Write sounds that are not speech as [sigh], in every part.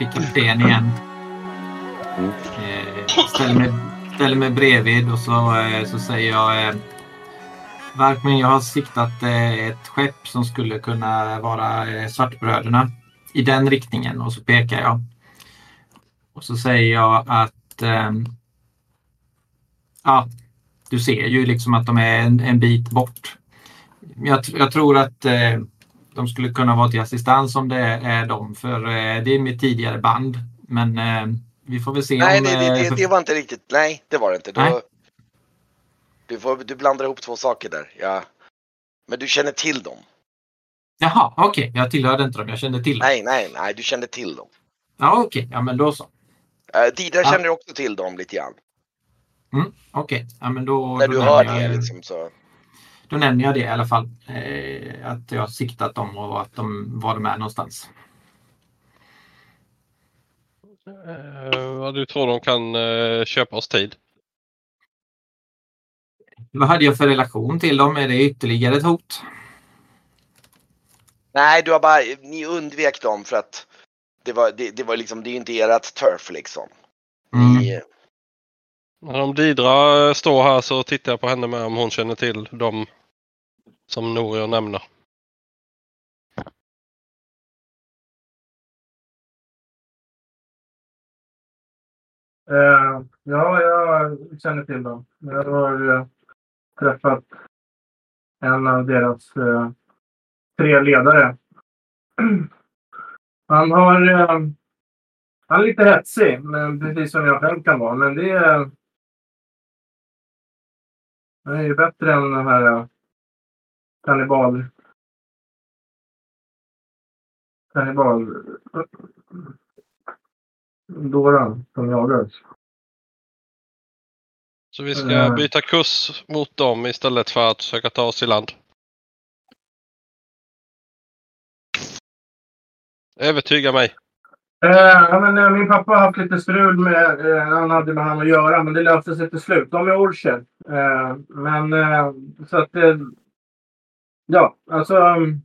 jag igen. Eh, ställer, mig, ställer mig bredvid och så, eh, så säger jag eh, Varkmin, jag har siktat eh, ett skepp som skulle kunna vara eh, Svartbröderna i den riktningen och så pekar jag. Och så säger jag att ehm, ja, du ser ju liksom att de är en, en bit bort. Jag, jag tror att eh, de skulle kunna vara till assistans om det är de, för eh, det är mitt tidigare band. Men eh, vi får väl se Nej, om... det, det, eh, det, för- det var inte riktigt. Nej, det var det inte. Nej. Du, du, får, du blandar ihop två saker där. Ja. Men du känner till dem? Jaha, okej. Jag tillhörde inte dem. Jag kände till dem. Nej, nej, nej, du kände till dem. Ja, okej. Ja, men då så. Uh, Didra Ja. känner också till dem lite grann. Mm, okej. Ja, men då, När då, du hör jag, det liksom så. Då nämner jag det i alla fall. Eh, att jag har siktat dem och att de, var de är någonstans. Eh, vad du tror de kan eh, köpa oss tid? Vad hade jag för relation till dem? Är det ytterligare ett hot? Nej, du har bara, ni undvek dem för att det var, det, det var liksom, det är ju inte ert turf liksom. Mm. Ni, När om Didra står här så tittar jag på henne med om hon känner till dem som Norio nämner. Uh, ja, jag känner till dem. Jag har uh, träffat en av deras uh, tre ledare. [clears throat] Han har... Han är lite hetsig, men precis som jag själv kan vara. Men det är... Han är ju bättre än den här kannibal... Kannibal... Dåran som jagar oss. Så vi ska Mm. byta kurs mot dem istället för att försöka ta oss i land. Övertyga mig. Eh, ja, men, eh, min pappa har haft lite strul med, eh, han hade med han att göra, men det löste sig till slut. De är orcher. Eh, men eh, så att... Ja, alltså... um,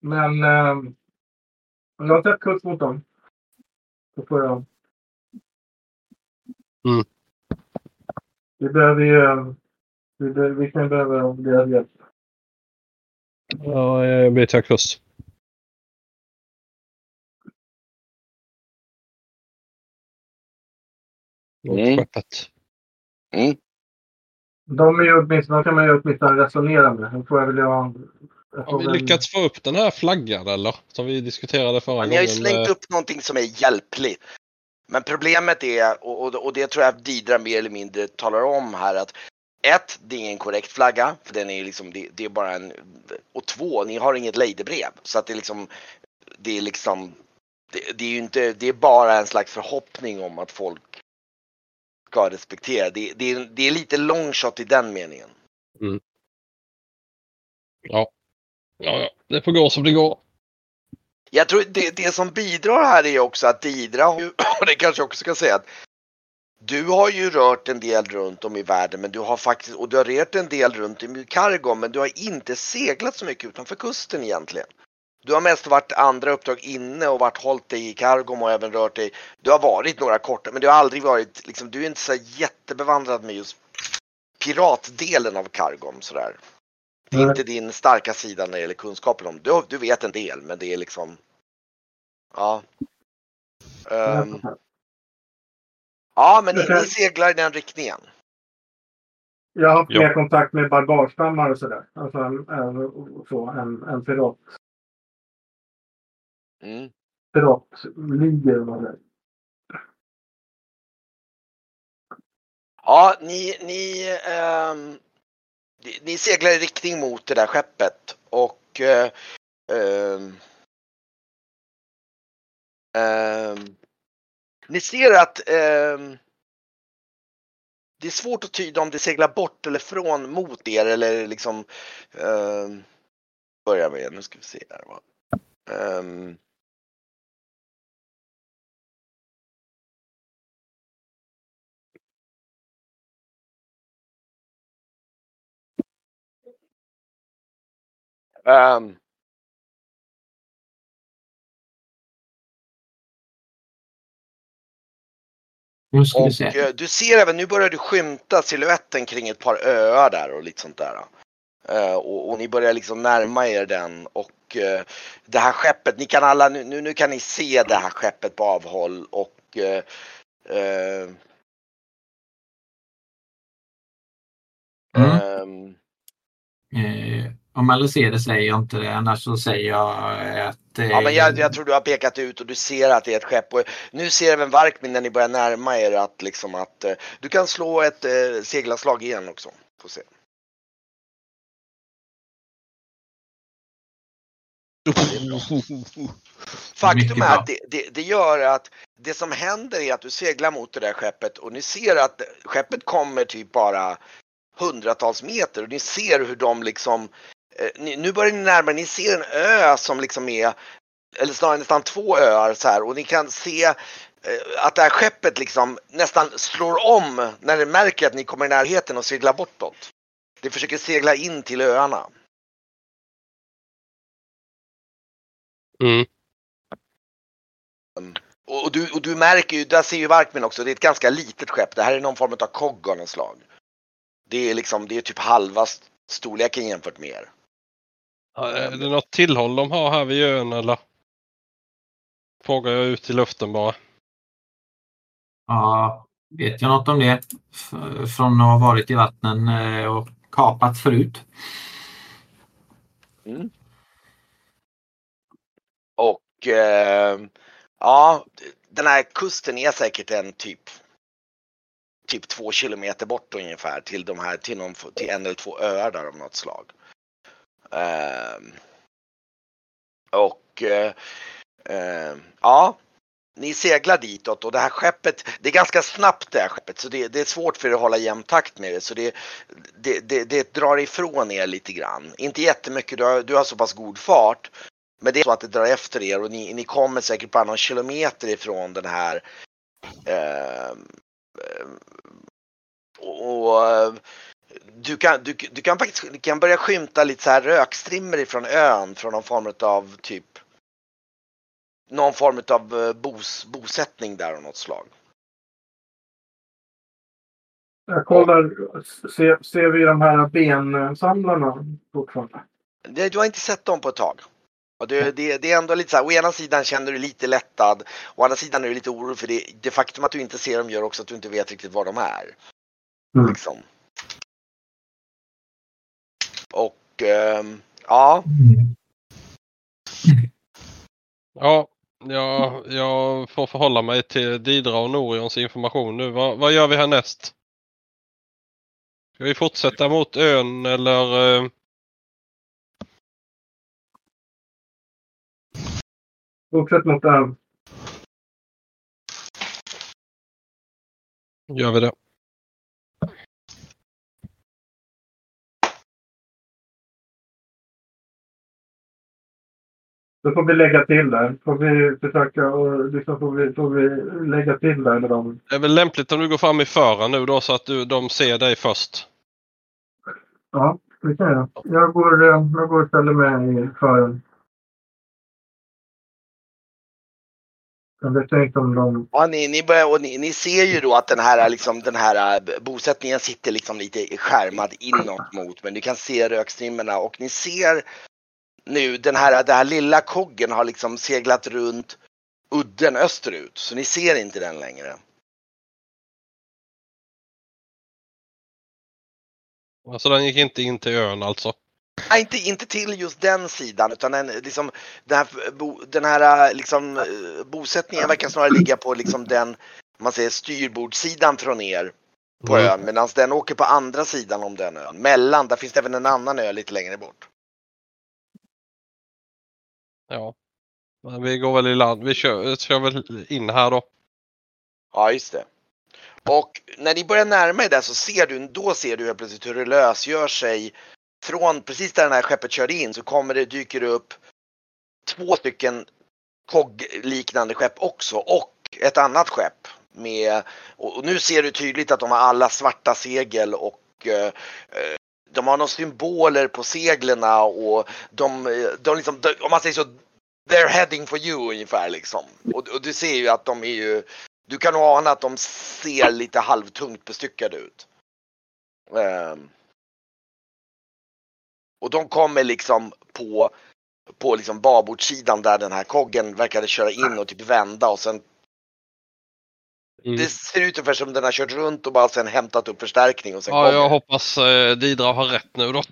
men... Eh, jag har tagit kurs mot dem. Så får jag... Mm. Vi behöver ju... Vi, be, vi kan behöva deras hjälp. Ja, jag byter kurs. Mot Mm. skeppet. mm. De är ju åtminstone, kan man ju åtminstone resonera med. Då får jag väl göra... jag Har vi lyckats få upp den här flaggan eller? Som vi diskuterade förra Ni har ju gången. slängt eh, upp någonting som är hjälpligt. Men problemet är, och, och, och det tror jag Didra mer eller mindre talar om här att ett, det är ingen korrekt flagga, för den är liksom, det, det är bara en, och två, ni har inget lejdebrev. Så att det är liksom, det är liksom, det, det är ju inte, det är bara en slags förhoppning om att folk ska respektera. Det, det, är, det är lite long shot i den meningen. Ja. ja, ja. Det får gå som det går. Jag tror det, det som bidrar här är också att Didra, [clears throat] och det kanske jag också ska säga att du har ju rört en del runt om i världen men du har faktiskt, och du har rört en del runt i Cargo men du har inte seglat så mycket utanför kusten egentligen. Du har mest varit andra uppdrag inne och varit hållit dig i Cargo och även rört dig. Du har varit några korta men du har aldrig varit, liksom, du är inte så jättebevandrad med just piratdelen av Cargom sådär. Det är inte din starka sida när det gäller kunskapen om. Du, du vet en del men det är liksom. Ja. Ehm, ja men ni, ni seglar i den riktningen. Jag har haft mer kontakt med barbarstammar och sådär. Alltså en, en, så, en, en pirat, Mm. piratligor och vad det är. Ja, ni, ni, ehm, ni, ni seglar i riktning mot det där skeppet och ehm, ehm, ni ser att ehm, det är svårt att tyda om det seglar bort eller från mot er eller liksom um, börja med, nu ska vi se här. va. Um, och se. Eh, du ser även, nu börjar du skymta siluetten kring ett par öar där och lite sånt där. Uh, och, och, ni börjar liksom närma er den och uh, det här skeppet, ni kan alla, nu, nu kan ni se det här skeppet på avhåll och uh, Mm. Um om alla ser det säger jag inte det, annars så säger jag att... Eh, Ja men jag, jag tror du har pekat ut och du ser att det är ett skepp och nu ser även Varkmin när ni börjar närma er att liksom att eh, du kan slå ett eh, seglarslag igen också. Får se. Faktum är att det, det, det gör att det som händer är att du seglar mot det där skeppet och ni ser att skeppet kommer typ bara hundratals meter och ni ser hur de liksom ni, nu börjar ni närma er, ni ser en ö som liksom är eller snarare nästan två öar så här och ni kan se eh, att det här skeppet liksom nästan slår om när det märker att ni kommer i närheten och seglar bortåt. Det försöker segla in till öarna. Mm. Och, du, och du märker ju, där ser ju Varkmin också, det är ett ganska litet skepp. Det här är någon form av kogg av något slag. Det är liksom, det är typ halva st- storleken jämfört med er. Är det något tillhåll de har här vid ön eller? Frågar jag ut i luften bara. Ja, vet jag något om det? Från att ha varit i vattnen eh, och kapat förut. Och eh, ja, den här kusten är säkert en typ typ två kilometer bort ungefär till de här, till, någon, till en eller två öar där av något slag. Ehm, och eh, ehm, ja, ni seglar ditåt och det här skeppet, det är ganska snabbt det här skeppet så det, det är svårt för er att hålla jämn takt med det så det, det, det, det drar ifrån er lite grann. Inte jättemycket, du har, du har så pass god fart men det är så att det drar efter er och ni, ni kommer säkert bara någon kilometer ifrån den här eh, och du kan, du, du kan faktiskt du kan börja skymta lite så här rökstrimmer ifrån ön från någon form av typ någon form av eh, bos, bosättning där av något slag. Jag kollar. Ser, ser vi de här bensamlarna fortfarande? Du har inte sett dem på ett tag. Och det, det, det är ändå lite så här, å ena sidan känner du dig lite lättad, å andra sidan är du lite orolig för det, det faktum att du inte ser dem gör också att du inte vet riktigt var de är. Mm. Liksom. Ja, Ja, jag, jag får förhålla mig till Didra och Norions information nu. Vad, vad gör vi härnäst? Ska vi fortsätta mot ön eller? eh, Fortsätt mot den. Gör vi det? Då får vi lägga till där. Får vi försöka och liksom får vi, får vi lägga till där med dem. Det är väl lämpligt om du går fram i fören nu då så att du, de ser dig först. Ja, det kan jag. Jag går, eh, jag går och ställer mig i fören. Jag vet inte om de... Ja, ni, ni, börjar, och ni, ni ser ju då att den här, liksom, den här eh, bosättningen sitter liksom lite skärmad inåt mot men du kan se rökstrimmerna och ni ser nu den här, den här lilla koggen har liksom seglat runt udden österut så ni ser inte den längre. Alltså den gick inte in till ön alltså. Nej, inte, inte till just den sidan utan den, liksom, den här, bo, den här liksom, eh, bosättningen verkar snarare ligga på liksom den man säger styrbordssidan från er på Mm. ön medan den åker på andra sidan om den ön. Mellan, där finns det även en annan ö lite längre bort. Ja. Men vi går väl i land. Vi kör, kör väl in här då. Ja, just det. Och när ni börjar närma er där så ser du, då ser du helt plötsligt hur det lösgör sig från precis där det här skeppet körde in så kommer det, dyker det upp två stycken KOG-liknande skepp också och ett annat skepp med, och och nu ser du tydligt att de har alla svarta segel och eh, eh, de har några symboler på seglen och de, de liksom, de, om man säger så, they're heading for you ungefär liksom. Och, och du ser ju att de är ju Du kan nog ana att de ser lite halvtungt bestyckade ut. Um, Och de kommer liksom på, på liksom babordssidan där den här koggen verkade köra in och typ vända och sen Mm. Det ser ut ungefär som den har kört runt och bara sen hämtat upp förstärkning och sen Ja, kommer. jag hoppas eh, Didra har rätt nu då.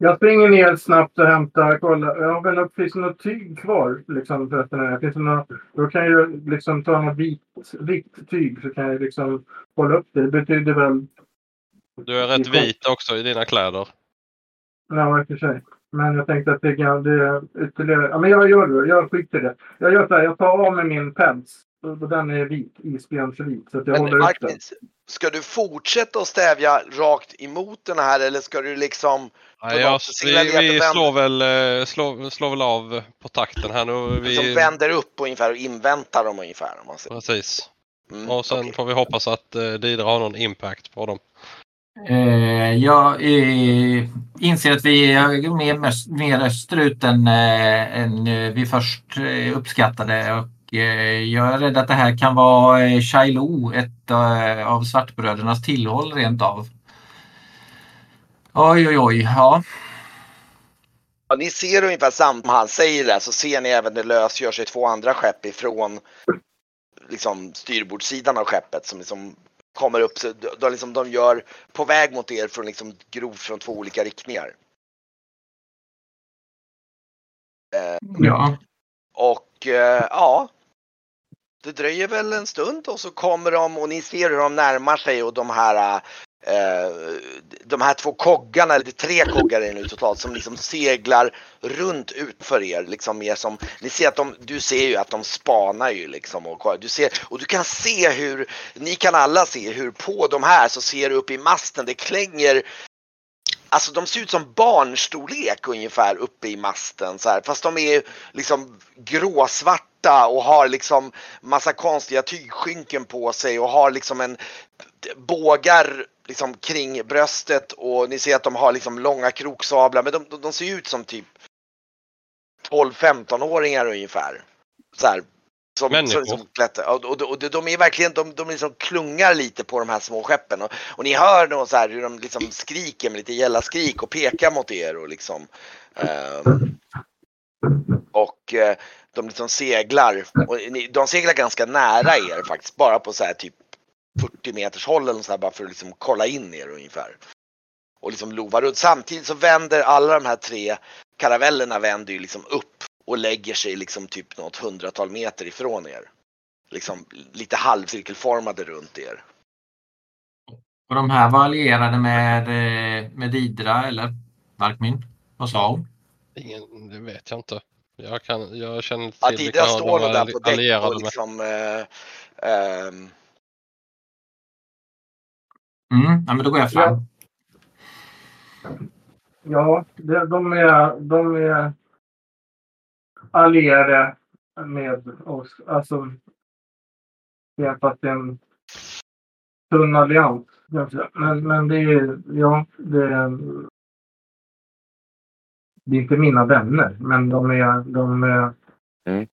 Jag springer ner snabbt och hämtar, kolla. Jag har väl upp, finns det något tyg kvar? Liksom, för att den här, finns det något, då kan jag liksom ta något vitt, vitt tyg så kan jag liksom hålla upp det. Det betyder väl, Du är rätt vit också i dina kläder. ja i och för sig. Men jag tänkte att det kan, det är ytterligare, ja men jag gör det. Jag skiter i det. Jag gör så här, jag tar av mig min päls. Den är vit, isbjörnsvit. Så att jag Men håller upp den. Martin, ska du fortsätta att stävja rakt emot den här eller ska du liksom Nej, jag, vi vi slår, väl, eh, slår, slår väl av på takten här nu. som Vi, vänder upp ungefär och inväntar dem ungefär? Om man säger. precis. Mm, Och sen okej. får vi hoppas att eh, Didra har någon impact på dem. Eh, jag eh, inser att vi är mer, mer, österut än, eh, än eh, vi först eh, uppskattade. Och, jag är rädd att det här kan vara eh, Shiloh, ett eh, av svartbrödernas tillhåll rent av. Oj, oj, oj. Ja. Ja, ni ser ungefär samtidigt som han säger det så ser ni även det lösgör sig två andra skepp ifrån liksom, styrbordssidan av skeppet som liksom kommer upp. Så de, de, liksom, de gör på väg mot er från liksom, grovt från två olika riktningar. Eh, ja. Och eh, ja, det dröjer väl en stund och så kommer de och ni ser hur de närmar sig och de här eh, de här två koggarna, eller tre koggar är det nu totalt, som liksom seglar runt utför er. Liksom mer som, ni ser att de, du ser ju att de spanar ju liksom. Och, du ser, och du kan se hur, ni kan alla se hur på de här så ser du upp i masten, det klänger Alltså de ser ut som barnstorlek ungefär uppe i masten så här. Fast de är liksom gråsvarta och har liksom massa konstiga tygskynken på sig och har liksom en bågar liksom kring bröstet och ni ser att de har liksom långa kroksablar men de, de, de ser ut som typ 12-15-åringar ungefär. Så här. Som, Människor. som, som klättrar. Och, och, och de är verkligen, de, de liksom klungar lite på de här små skeppen. Och, och ni hör nog så här hur de liksom skriker med lite gälla skrik och pekar mot er och liksom. ehm, och eh, de liksom seglar. Och ni, de seglar ganska nära er faktiskt. Bara på så här typ 40 meters håll eller så här bara för att liksom kolla in er ungefär. Och liksom lova runt. Samtidigt så vänder alla de här tre karavellerna vänder ju liksom upp och lägger sig liksom typ något hundratal meter ifrån er. Liksom lite halvcirkelformade runt er. Och de här var allierade med, eh, med Didra eller Varkmin? Vad sa hon? Ingen, det vet jag inte. Jag, kan, jag känner Att till Ida vilka står de nog är där på däck allierade och med. liksom eh, ehm, Mm, ja, men då går jag fram. Ja, det, de, är, de är allierade med oss. Alltså, det är fast en tunn allians. Men, men det är, ja, det är, det är inte mina vänner, men de är, de är mm.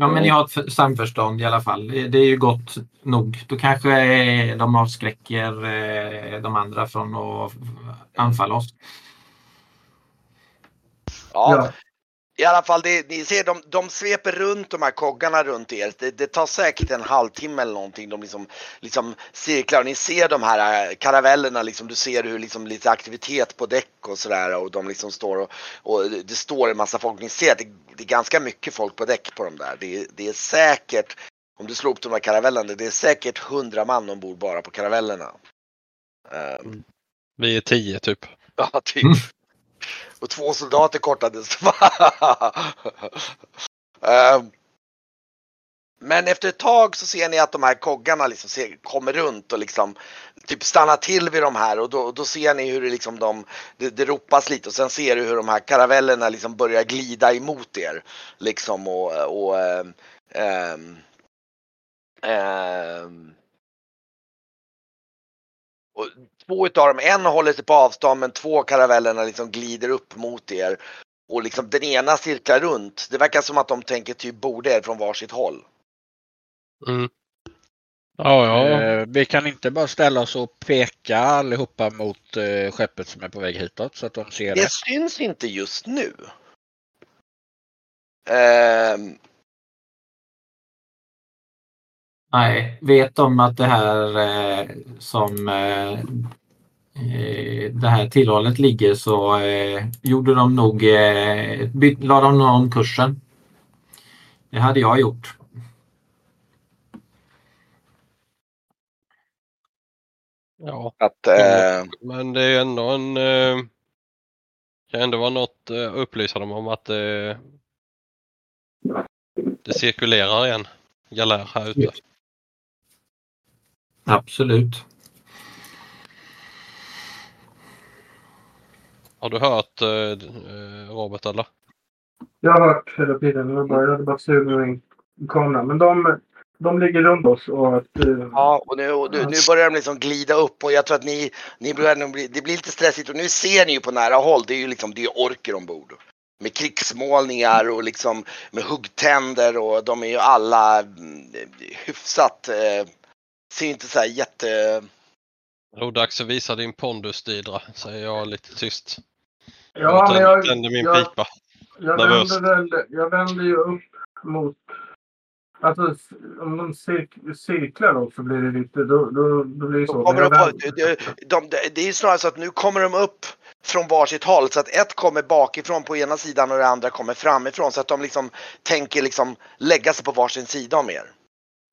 Ja, men ni har ett för- samförstånd i alla fall. Det är ju gott nog. Då kanske eh, de avskräcker eh, de andra från att anfalla oss. ja. I alla fall, det, ni ser de, de sveper runt de här koggarna runt er. Det, det tar säkert en halvtimme eller någonting. De liksom, liksom cirklar. Ni ser de här äh, karavellerna, liksom, du ser hur liksom lite aktivitet på däck och sådär. Och de liksom står och, och det står en massa folk. Ni ser att det, det är ganska mycket folk på däck på de där. Det, det är säkert, om du slår upp de här karavellerna, det är säkert hundra man ombord bara på karavellerna. Ehm, Vi är tio typ. [laughs] Ja, typ. Och två soldater kortades. um, [laughs] Men efter ett tag så ser ni att de här koggarna liksom ser, kommer runt och liksom typ stannar till vid de här och då, då ser ni hur det liksom de, det, det ropas lite och sen ser du hur de här karavellerna liksom börjar glida emot er. Liksom och, och ehm, ehm, ehm, och två utav dem, en håller sig på avstånd men två karavellerna liksom glider upp mot er. Och liksom den ena cirklar runt. Det verkar som att de tänker typ borde från varsitt håll. Mm. Ja, ja. Eh, vi kan inte bara ställa oss och peka allihopa mot eh, skeppet som är på väg hitåt så att de ser det. Det syns inte just nu. Ehm, Nej, vet de att det här eh, som eh, eh, det här tillhållet ligger så eh, gjorde de nog, eh, byt, la de nog om kursen. Det hade jag gjort. ja. att, eh, Men det är ändå en... Eh, kan ändå vara något eh, upplysa dem om att eh, det cirkulerar en galär här ute. Absolut. Har du hört eh, Robert eller? Jag har hört hela tiden. Jag hade bara sur med min kamera. Men de, de ligger runt oss och att... eh, ja, och nu, och nu, nu börjar de liksom glida upp och jag tror att ni, ni börjar nog bli, det blir lite stressigt och nu ser ni ju på nära håll, det är ju liksom, det är orker ombord. Med krigsmålningar och liksom med huggtänder och de är ju alla mm, hyfsat, eh, ser inte så här jätte... Jo, dags att visa din pondus Didra, säger jag lite tyst. Ja, men jag jag, tänder min jag, pipa. jag, nervös. vänder väl, jag vänder ju upp mot... Alltså om de cirk, cirklar då så blir det lite... Då, då, då blir det så. De jag de, de, de, det är ju snarare så att nu kommer de upp från varsitt håll så att ett kommer bakifrån på ena sidan och det andra kommer framifrån så att de liksom tänker liksom lägga sig på varsin sida om er.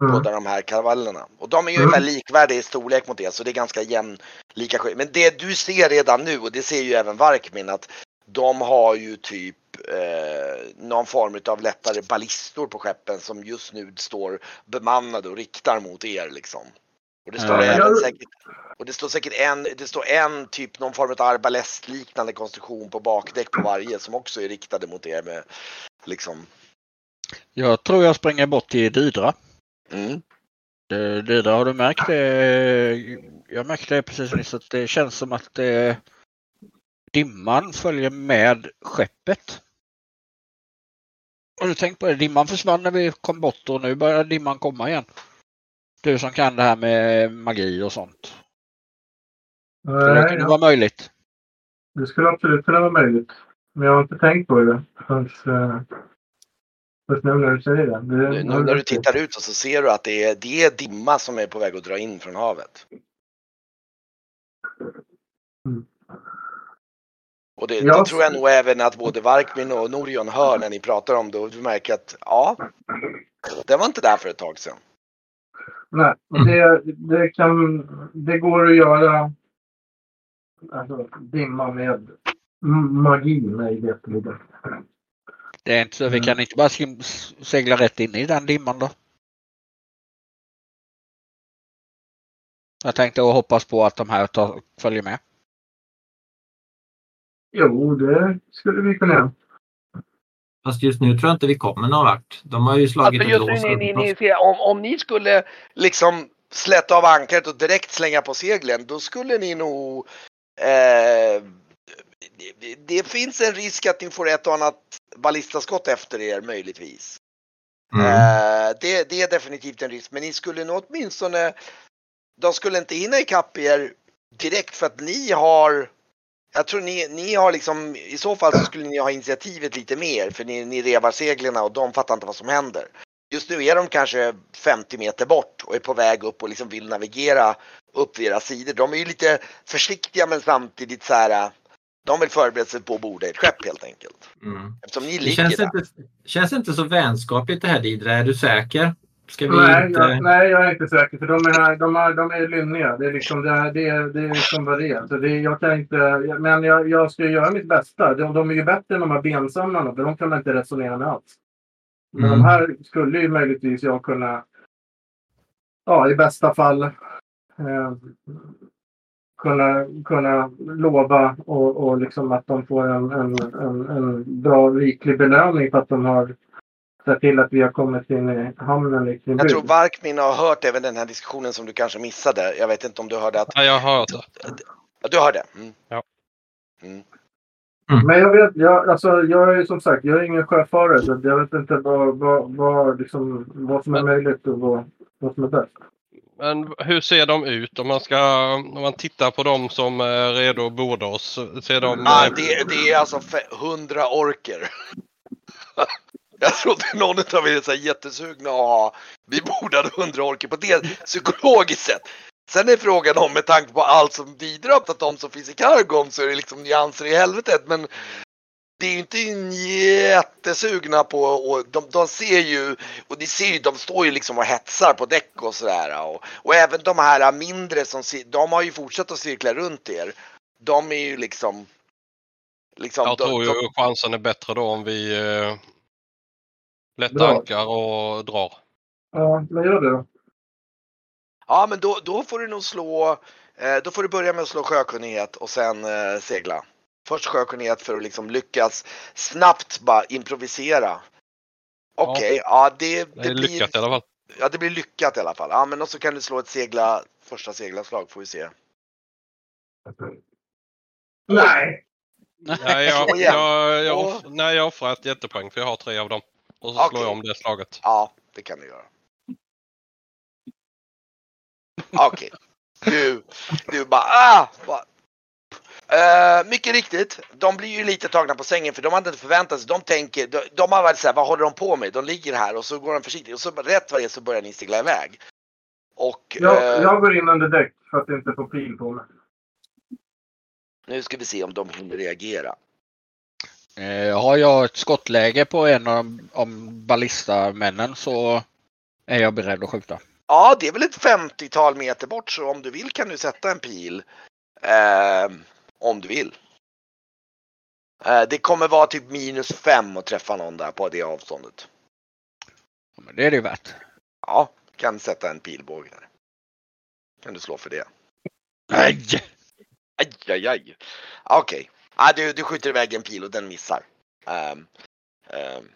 Mm. båda de här karavallerna. Och de är ju Mm. ungefär likvärdiga i storlek mot det så det är ganska jämlika skill- Men det du ser redan nu och det ser ju även Varkmin att de har ju typ eh, någon form av lättare ballistor på skeppen som just nu står bemannade och riktar mot er liksom. Och det står Ja, även säkert och det står säkert en, det står en typ någon form av arbalestliknande konstruktion på bakdäck på varje som också är riktade mot er med liksom. Jag tror jag springer bort till Didra. Mm. Eh, Didra, har du märkt det? Jag märkte det precis nyss att det känns som att eh, dimman följer med skeppet. Har du tänkt på det? Dimman försvann när vi kom bort och nu börjar dimman komma igen. Du som kan det här med magi och sånt. Det Nej, det vara möjligt. det skulle absolut kunna vara möjligt. Men jag har inte tänkt på det förrän, först nu när du säger det. det Nu, nu när du tittar ut så ser du att det är, det är dimma som är på väg att dra in från havet. Mm. Och det, Ja. det tror jag nog även att både Varkmin och Norion hör när ni pratar om det och du märker att ja, det var inte där för ett tag sedan. Nej, det, det, kan, det går att göra alltså, dimma med magi mig veterligen. Det är inte så, vi Mm. kan inte bara segla rätt in i den dimman då. Jag tänkte och hoppas på att de här tar, följer med. Jo, det skulle vi kunna göra. Fast just nu tror jag inte vi kommer någon vart. De har ju slagit Alltså just nu, ni, ni, ni om, om ni skulle liksom släta av ankaret och direkt slänga på seglen, då skulle ni nog eh, det, det finns en risk att ni får ett och annat ballistaskott efter er möjligtvis. Mm. Eh, det, det är definitivt en risk, men ni skulle nog åtminstone, de skulle inte hinna ikapp er direkt för att ni har, jag tror ni, ni har liksom, i så fall så skulle ni ha initiativet lite mer för ni, ni revar seglen och de fattar inte vad som händer. Just nu är de kanske 50 meter bort och är på väg upp och liksom vill navigera upp vid era sidor. De är ju lite försiktiga men samtidigt så här, de vill förbereda sig på att borda ett skepp helt enkelt. Mm. Eftersom ni Det ligger känns där. inte, känns inte så vänskapligt det här Didra. Är du säker? Ska vi Nej, inte... jag, nej, jag är inte säker. För de är, de är, de är lynniga. Det är liksom det, är- det, är, det är liksom vad det är. Så det, jag kan inte, men jag, jag ska göra mitt bästa. De, de är ju bättre än de här bensamlarna. För de kan man inte resonera med alls. Men Mm. de här skulle ju möjligtvis jag kunna, ja i bästa fall, eh, kunna, kunna lova och, och liksom att de får en, en, en, en bra riklig belöning för att de har sett till att vi har kommit in i hamnen i sin Jag tror. Varkmin har hört även den här diskussionen som du kanske missade. Jag vet inte om du hörde att... Ja, jag har hört det. Ja, du hörde? Mm. Ja. Mm. Mm. Men jag vet, jag, alltså, jag är som sagt, jag är ingen sjöfarare. Så jag vet inte vad, vad, vad, liksom, vad som är möjligt och vad, vad som är bäst. Men hur ser de ut om man ska om man tittar på dem som är redo att borda oss? Ser de... Ah, det, det är alltså 100 orker. [laughs] Jag trodde någon av er var jättesugna att ha vi bordade 100 orker på det psykologiskt sett. Sen är frågan om med tanke på allt som Didra till att de som finns i Kargon så är det liksom nyanser i helvetet. Men det är ju inte jättesugna på och de, de ser ju och ni ser ju de står ju liksom och hetsar på däck och sådär. Och, och även de här mindre som de har ju fortsatt att cirkla runt er. De är ju liksom Liksom, Jag de- tror ju de- chansen är bättre då om vi eh, lättar ankar och drar. Ja, men gör det då. Ja, men då, då får du nog slå, eh, då får du börja med att slå sjökunnighet och sen eh, segla. Först sjökunnighet för att liksom lyckas snabbt bara improvisera. Okej, ja. det, Det det, blir, lyckat i alla fall. ja det blir lyckat i alla fall. Ja, men och så kan du slå ett segla, första seglarslag får vi se. Nej. Nej, jag, jag, jag, Och- nej, jag offrar ett jättepoäng för jag har tre av dem. Och så Okej. slår jag om det slaget. Ja, det kan du göra. Okej. Du, du bara ah! Bara. Eh, mycket riktigt, de blir ju lite tagna på sängen för de hade inte förväntat sig, de tänker, de, de har varit såhär, vad håller de på med? De ligger här och så går de försiktigt och så rätt vad det är så börjar ni segla iväg. Och Jag, eh, jag går in under däck för att inte få pil på mig. nu ska vi se om de hinner reagera. Eh, har jag ett skottläge på en av om ballistamennen så är jag beredd att skjuta. Ja, det är väl ett 50-tal meter bort så om du vill kan du sätta en pil. Eh, om du vill. Eh, det kommer vara typ minus fem att träffa någon där på det avståndet. Men det är det ju värt. Ja, kan sätta en pilbåge där. Kan du slå för det? Nej! Aj, aj, aj. Okej. Ah, du, du skjuter iväg en pil och den missar. Ehm, ehm.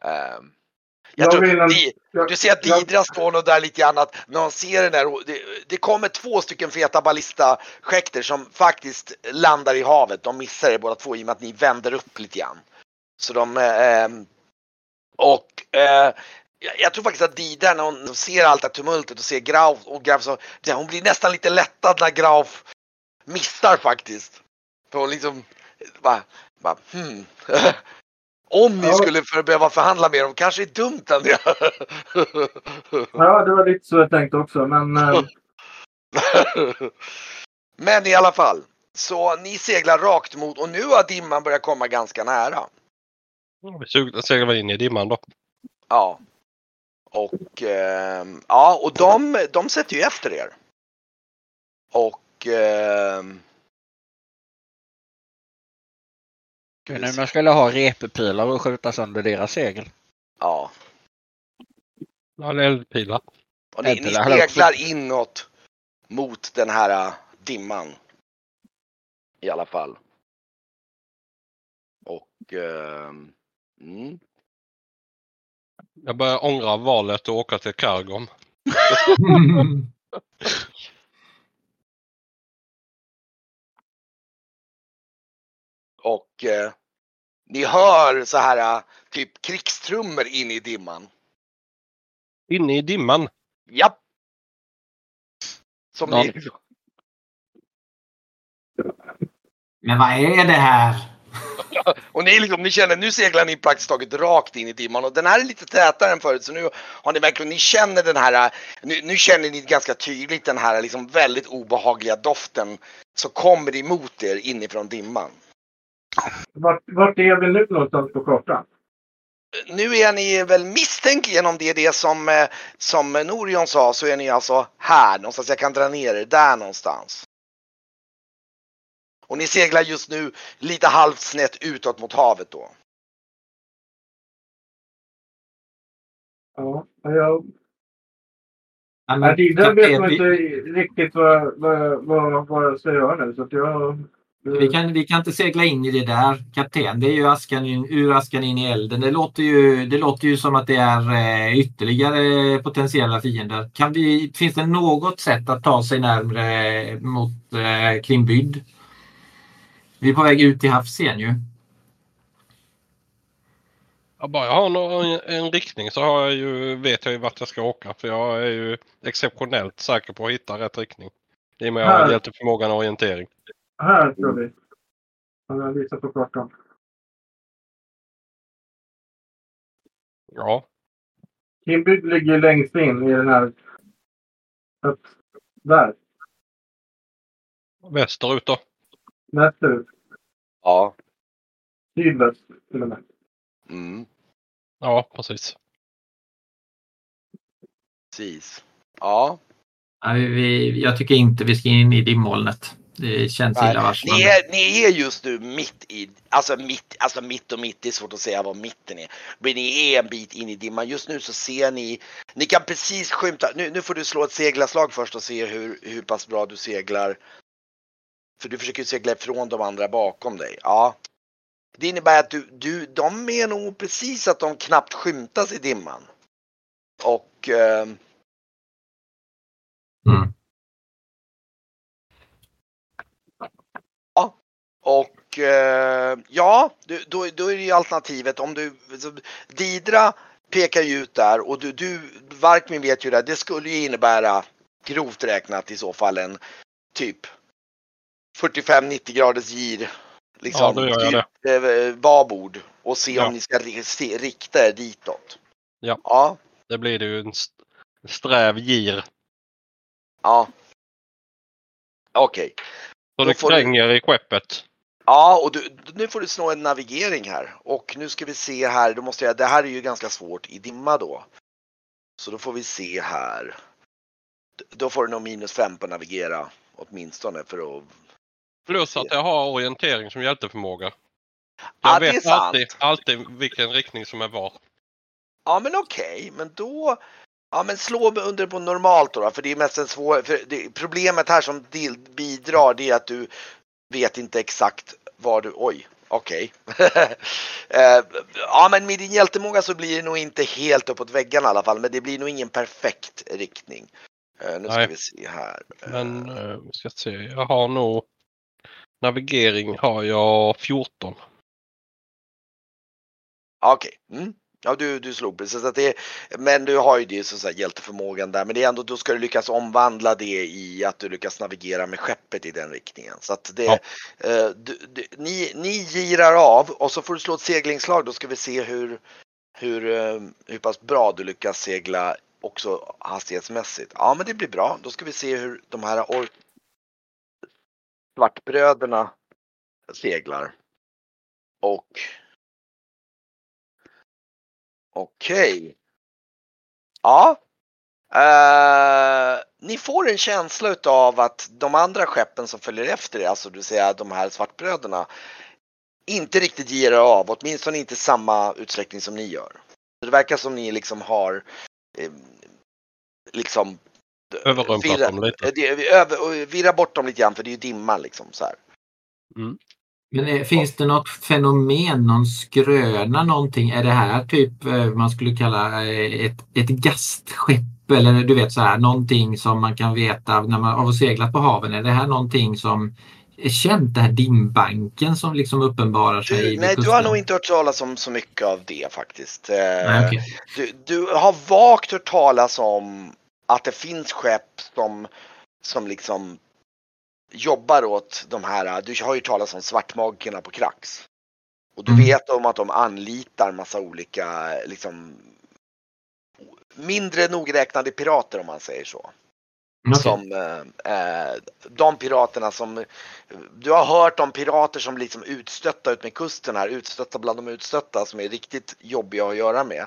Ehm. Jag Jag tror, en- Di- jag- du ser att jag- Didra står nog där lite grann att när hon ser den där, det, det kommer två stycken feta ballistaskäkter som faktiskt landar i havet. De missar er båda två i och med att ni vänder upp lite grann. Så de, ehm, och eh, jag, jag tror faktiskt att Didra när hon ser allt det här tumultet och ser Grauf och Grauf så, hon blir nästan lite lättad när Grauf missar faktiskt. För hon liksom, bara, bara hmm. [laughs] Om ni Ja. skulle för, behöva förhandla med dem, kanske är dumt Andrea. Ja, det var lite så jag tänkte också. Men eh, [laughs] Men i alla fall. Så ni seglar rakt mot och nu har dimman börjat komma ganska nära. Vi seglar in i dimman då. Ja. Och ehm, ja, och de, de sätter ju efter er. Och ehm, Om jag skulle ha repepilar och skjuta sönder deras segel. ja. Ja, det är eldpilar. Och ni, ni speglar inåt mot den här äh, dimman. I alla fall. Och ehm, mm. Jag börjar ångra valet att åka till Kargom. [laughs] [laughs] [laughs] Och eh, ni hör så här äh, typ krigstrummor in i dimman. Inne i dimman. Japp! Som Ja. ni, Men vad är det här? [laughs] och ni, liksom, ni känner, nu seglar ni praktiskt taget rakt in i dimman och den här är lite tätare än förut så nu har ni verkligen, ni känner den här, nu, nu känner ni ganska tydligt den här liksom väldigt obehagliga doften som kommer emot er inifrån dimman. Vart, vart är vi nu någonstans på kartan? Nu är ni väl misstänkt om det det som, eh, som Norion sa så är ni alltså här någonstans. Jag kan dra ner er där någonstans. Och ni seglar just nu lite halvt snett utåt mot havet då. Ja, jag, Ja, nej, det där vet man inte riktigt vad, vad, vad, vad jag ska göra nu. Så att jag, vi, kan, vi kan inte segla in i det där. Kapten, det är ju askan in, ur askan in i elden. Det låter ju, det låter ju som att det är eh, ytterligare potentiella fiender. Kan vi, finns det något sätt att ta sig närmre mot eh, Krimbyd? Vi är på väg ut till havs igen ju. Ja, bara jag har någon, en riktning så har jag ju, vet jag ju vart jag ska åka. För jag är ju exceptionellt säker på att hitta rätt riktning. I och med att jag har Här. hjälteförmågan och orientering. Här tror vi. Han har visat på kartan. Ja, Kimby ligger längst in i den här... Upp, där. västerut då. Västerut. Ja. Sydväst till och med. Mm, Ja, precis. precis. Ja. Ja, vi- vi, jag tycker inte vi ska in i dimmolnet. Det känns illavarslande. Ni är, ni är just nu mitt i, alltså mitt, alltså mitt och mitt, det är svårt att säga vad mitten är. Men ni är en bit in i dimman. Just nu så ser ni, ni kan precis skymta, nu, nu får du slå ett seglarslag först och se hur, hur pass bra du seglar. För du försöker ju segla ifrån de andra bakom dig. Ja. Det innebär att du, du, de är nog precis att de knappt skymtas i dimman. Och eh, Mm. Och eh, ja, då, då är det ju alternativet om du, Didra pekar ju ut där och du, du Varkmin vet ju det, det skulle ju innebära grovt räknat i så fall en typ 45-90 graders gir. Liksom, Ja, då gör jag det. Eh, babord och se Ja. om ni ska rikta er ditåt. Ja. Ja, Det blir det ju en st- sträv gir. ja. Okej. Så Då det får du- kränger i skeppet. Ja, och du, nu får du slå en navigering här. Och nu ska vi se här, då måste jag, det här är ju ganska svårt i dimma då. Så då får vi se här. Då får du nog minus fem på navigera åtminstone för att... Plus att jag har orientering som hjälteförmåga. Ja, Jag är vet alltid, alltid vilken riktning som är var. Ja, men okej, men då... Ja, men slå under på normalt då, då för det är mest en svår... För det, problemet här som del, bidrar det är att du vet inte exakt var du... Oj, okej. [laughs] Eh, ja, men med din hjältemåga så blir det nog inte helt uppåt väggarna i alla fall, men det blir nog ingen perfekt riktning. Eh, nu ska Nej. vi se här. Eh, Men eh, vi ska se, jag har nog navigering har jag 14. Ja, Okej. Mm. Ja, du, du slog precis att det Men du har ju det så att säga, hjälteförmågan där. Men det är ändå, då ska du lyckas omvandla det i att du lyckas navigera med skeppet i den riktningen. Så att det, Ja. eh, du, du, ni, ni girar av och så får du slå ett seglingslag. Då ska vi se hur, hur, eh, hur pass bra du lyckas segla också hastighetsmässigt. Ja, men det blir bra. Då ska vi se hur de här or- svartbröderna seglar. Och Okej. Ja. Eh, ni får en känsla utav att de andra skeppen som följer efter er, alltså du säger de här svartbröderna, inte riktigt ger er av, åtminstone inte samma utsträckning som ni gör. Det verkar som ni liksom har eh, liksom Överrumplat virra- dem lite. eh, över- virra bort dem lite grann för det är ju dimma liksom så här. Men eh, finns det något fenomen, någon skröna, någonting? Är det här typ eh, man skulle kalla eh, ett, ett gastskepp eller du vet så här någonting som man kan veta när man har seglat på haven? Är det här någonting som är känt, det här dimbanken som liksom uppenbarar sig Du, nej, du kusten? har nog inte hört talas om så mycket av det faktiskt. Nej, okej. Du, du har vagt hört talas om att det finns skepp som, som liksom jobbar åt de här, du har ju talas om svartmagikerna på Krax. Och du Mm. vet om att de anlitar massa olika, liksom mindre nogräknade pirater om man säger så. Okej. Som eh, eh, de piraterna som du har hört om pirater som liksom utstötta ut med kusten här, utstötta bland de utstötta som är riktigt jobbiga att göra med.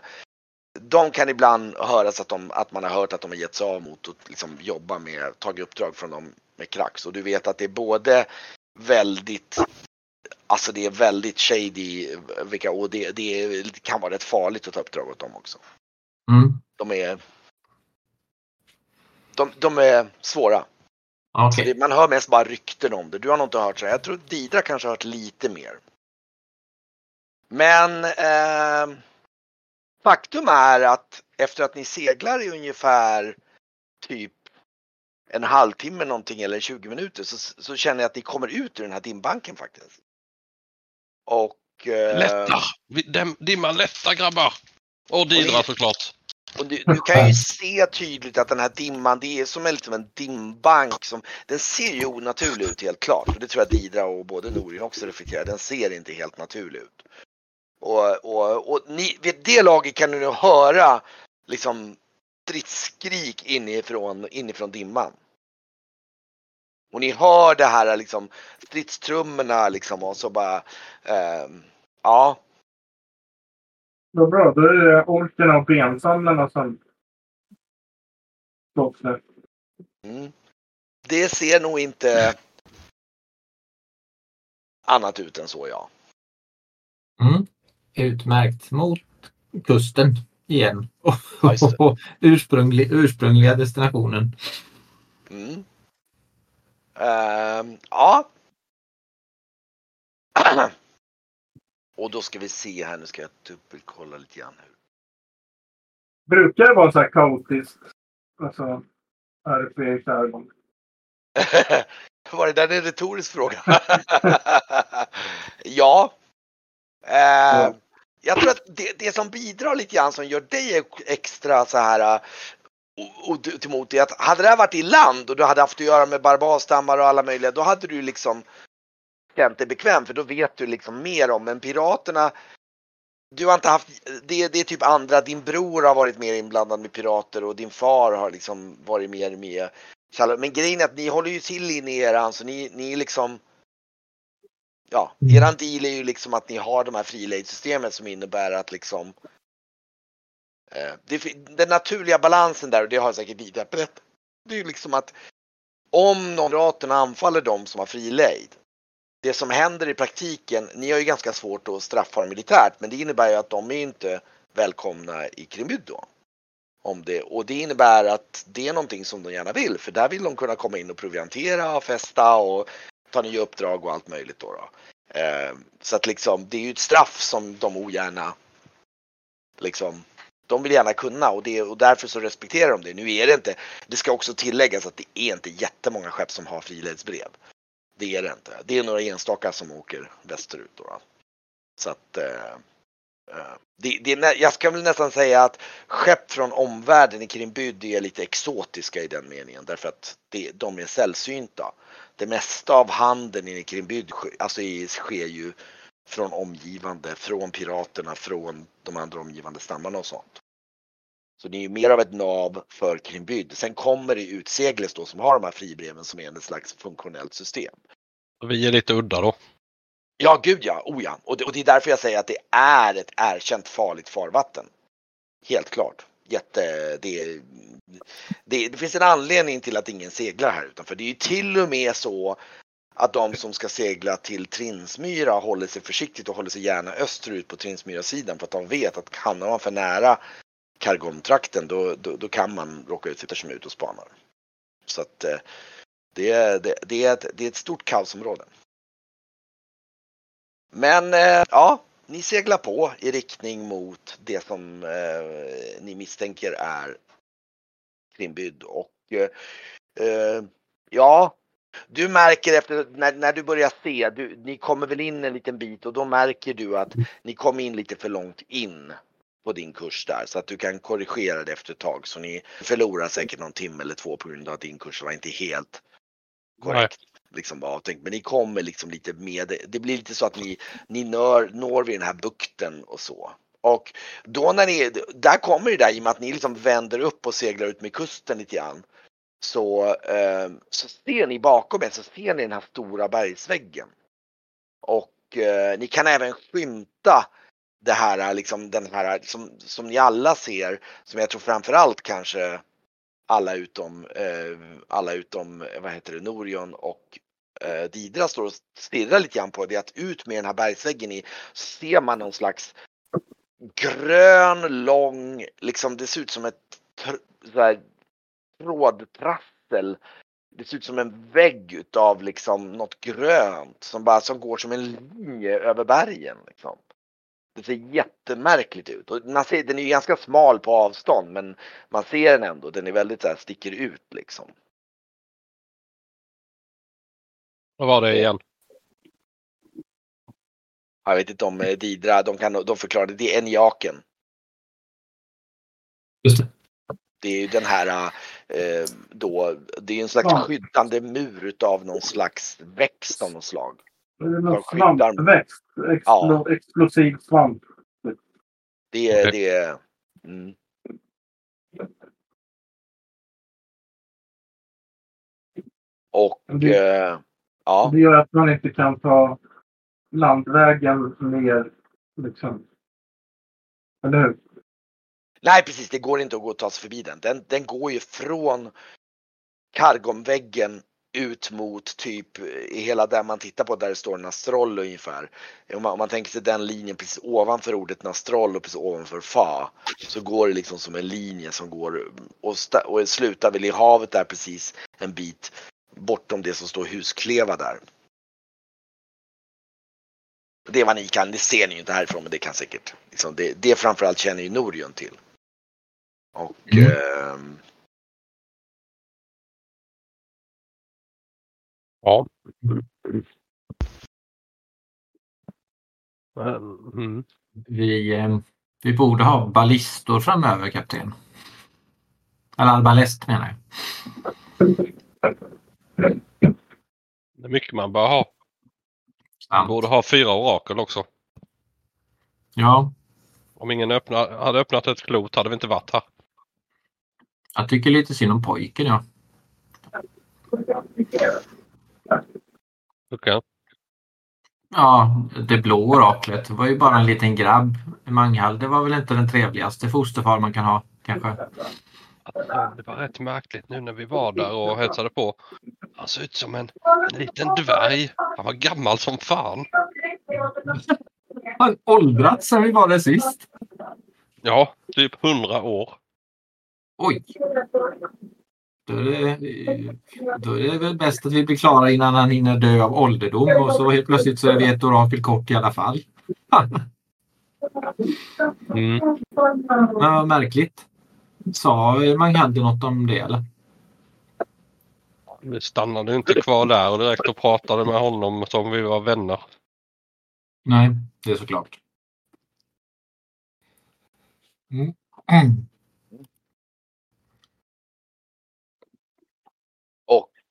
De kan ibland höras att, de, att man har hört att de har gett sig av mot att liksom jobba med, tagit uppdrag från dem med krax. Och du vet att det är både väldigt Alltså det är väldigt shady vilka, och det, det, kan vara rätt farligt att ta uppdrag åt dem också. Mm. De är de, de är svåra. Okej. Det- Man hör mest bara rykten om det. Du har nog inte hört så. här. Jag tror Didra kanske har hört lite mer. Men eh, faktum är att efter att ni seglar i ungefär typ en halvtimme någonting eller 20 minuter så, så känner jag att ni kommer ut ur den här dimbanken faktiskt. Och... Eh, Lätta! Dimman lätta grabbar! Och Didra ni- såklart. Och du, du kan ju se tydligt att den här dimman, det är som en, liksom en dimbank som, den ser ju onaturlig ut helt klart. Och det tror jag Didra och både Norin också reflekterar, den ser inte helt naturlig ut. Och, och, och ni, vid det laget kan du nu höra liksom stridsskrik inifrån, inifrån dimman. Och ni hör det här liksom stridstrummorna liksom och så bara, ehm, ja. Vad bra, då är det orkerna och bensamlarna som slåss nu. Mm. Det ser nog inte annat ut än så ja. Mm. Utmärkt. Mot kusten igen. Ja, just [laughs] Ursprunglig, ursprungliga destinationen. Mm. Ehm, ja. [clears throat] Och då ska vi se här, nu ska jag dubbelkolla lite grann. Hur. Brukar det vara så här kaotiskt? Alltså, RP i skärgården. [laughs] Var det där en retorisk fråga? [laughs] ja. Ehm, jag tror att det, det som bidrar lite grann som gör dig extra så här uh, emot är att hade det här varit i land och du hade haft att göra med barbarstammar och alla möjliga, då hade du liksom känt dig bekväm för då vet du liksom mer om. Men piraterna, du har inte haft, det, det är typ andra, din bror har varit mer inblandad med pirater och din far har liksom varit mer med. Men grejen är att ni håller ju till inne i eran så alltså ni, ni är liksom Ja, eran deal är ju liksom att ni har de här frilejdsystemen som innebär att liksom eh, det, Den naturliga balansen där, och det har jag säkert Didra berättat, det är ju liksom att om någon piraterna anfaller dem som har frilejd det som händer i praktiken, ni har ju ganska svårt att straffa dem militärt, men det innebär ju att de är inte välkomna i Krimbyd då. Om det, och det innebär att det är någonting som de gärna vill, för där vill de kunna komma in och proviantera, festa och ta nya uppdrag och allt möjligt då. då. Eh, så att liksom, det är ju ett straff som de ogärna liksom de vill gärna kunna och, det, och därför så respekterar de det. Nu är det inte, det ska också tilläggas att det är inte jättemånga skepp som har friledsbrev. Det är det inte. Det är några enstaka som åker västerut då. då. Så att eh, eh det, det är, jag ska väl nästan säga att skepp från omvärlden i Krimbyd är lite exotiska i den meningen därför att det, de är sällsynta. Det mesta av handeln i Krimbyd sk- alltså, sker ju från omgivande, från piraterna, från de andra omgivande stammarna och sånt. Så det är ju mer av ett nav för Krimbyd. Sen kommer det ut Segles då som har de här fribreven som är en slags funktionellt system. Vi är lite udda då. Ja, gud ja, oh ja. Och det, och det är därför jag säger att det är ett erkänt farligt farvatten. Helt klart. Jätte, det, det, det finns en anledning till att ingen seglar här utanför. Det är ju till och med så att de som ska segla till Trinsmyra håller sig försiktigt och håller sig gärna österut på Trinsmyra-sidan för att de vet att hamnar man för nära Kargomtrakten då, då, då kan man råka ut för som är ute och spanar. Så att eh, det, är- det, det, är ett, det är ett stort kaosområde. Men eh, ja, ni seglar på i riktning mot det som eh, ni misstänker är Krimbyd och eh, eh, ja, du märker efter när, när du börjar se, du, ni kommer väl in en liten bit och då märker du att ni kom in lite för långt in på din kurs där så att du kan korrigera det efter ett tag så ni förlorar säkert någon timme eller två på grund av att din kurs var inte helt korrekt. Liksom bara avtänkt. Men ni kommer liksom lite med, det- blir lite så att ni, ni når, når vid den här bukten och så. Och då när ni, där kommer det där i och med att ni liksom vänder upp och seglar ut med kusten lite grann. Så, eh, så ser ni bakom er så ser ni den här stora bergsväggen. Och eh, ni kan även skymta det här liksom den här som, som ni alla ser, som jag tror framförallt kanske alla utom, eh, alla utom eh, vad heter det, Norion och eh, Didra står och stirrar lite grann på det att ut med den här bergsväggen i ser man någon slags grön, lång, liksom det ser ut som ett tr- här, trådtrassel. Det ser ut som en vägg utav liksom något grönt som bara som går som en linje över bergen. Liksom. Det ser jättemärkligt ut. Och man ser, den är ju ganska smal på avstånd men man ser den ändå. Den är väldigt så här, sticker ut liksom. Vad var det igen? Jag vet inte om eh, Didra, de, kan, de förklarade, det är eniaken. Just det. Det är ju den här eh, då, det är en slags Ja. skyddande mur utav någon slags växt av något slag. Någon svampväxt. Explo, Ja. Explosiv svamp. Det är, det är mm. Och Det- eh, ja, Det gör att man inte kan ta landvägen ner. Liksom. Eller hur? nej precis, det går inte att gå och ta sig förbi den. Den, den går ju från Kargomväggen ut mot typ i hela där man tittar på där det står Nastrol ungefär. Om man, om man tänker sig den linjen precis ovanför ordet Nastrol och precis ovanför Fa så går det liksom som en linje som går och, sta, och slutar väl i havet där precis en bit bortom det som står Huskleva där. Det är vad ni kan, det ser ni ju inte härifrån men det kan säkert. Liksom det, det framförallt känner ju Norion till. Och Mm. ehm, Ja. Mm. Vi, eh, vi borde ha ballistor framöver kapten. Eller ballast menar jag. Det är mycket man bör ha. Man borde ha fyra orakel också. Ja, Om ingen öppna, hade öppnat ett klot hade vi inte varit här. jag tycker lite synd om pojken ja. Okej. Ja, det blå oraklet var ju bara en liten grabb. Manghall, det var väl inte den trevligaste fosterfar man kan ha kanske. Det var rätt märkligt nu när vi var där och hälsade på. Han såg ut som en, en liten dvärg. Han var gammal som fan. Han åldrats sen vi var där sist. Ja, typ hundra år. Oj! Då är, det, då är det väl bäst att vi blir klara innan han hinner dö av ålderdom och så helt plötsligt så är vi ett orakel kort i alla fall. [laughs] Mm. Men vad märkligt. Sa Manghade något om det eller? Vi stannade inte kvar där och direkt och pratade med honom som vi var vänner. Nej, det är såklart. Mm. [clears throat]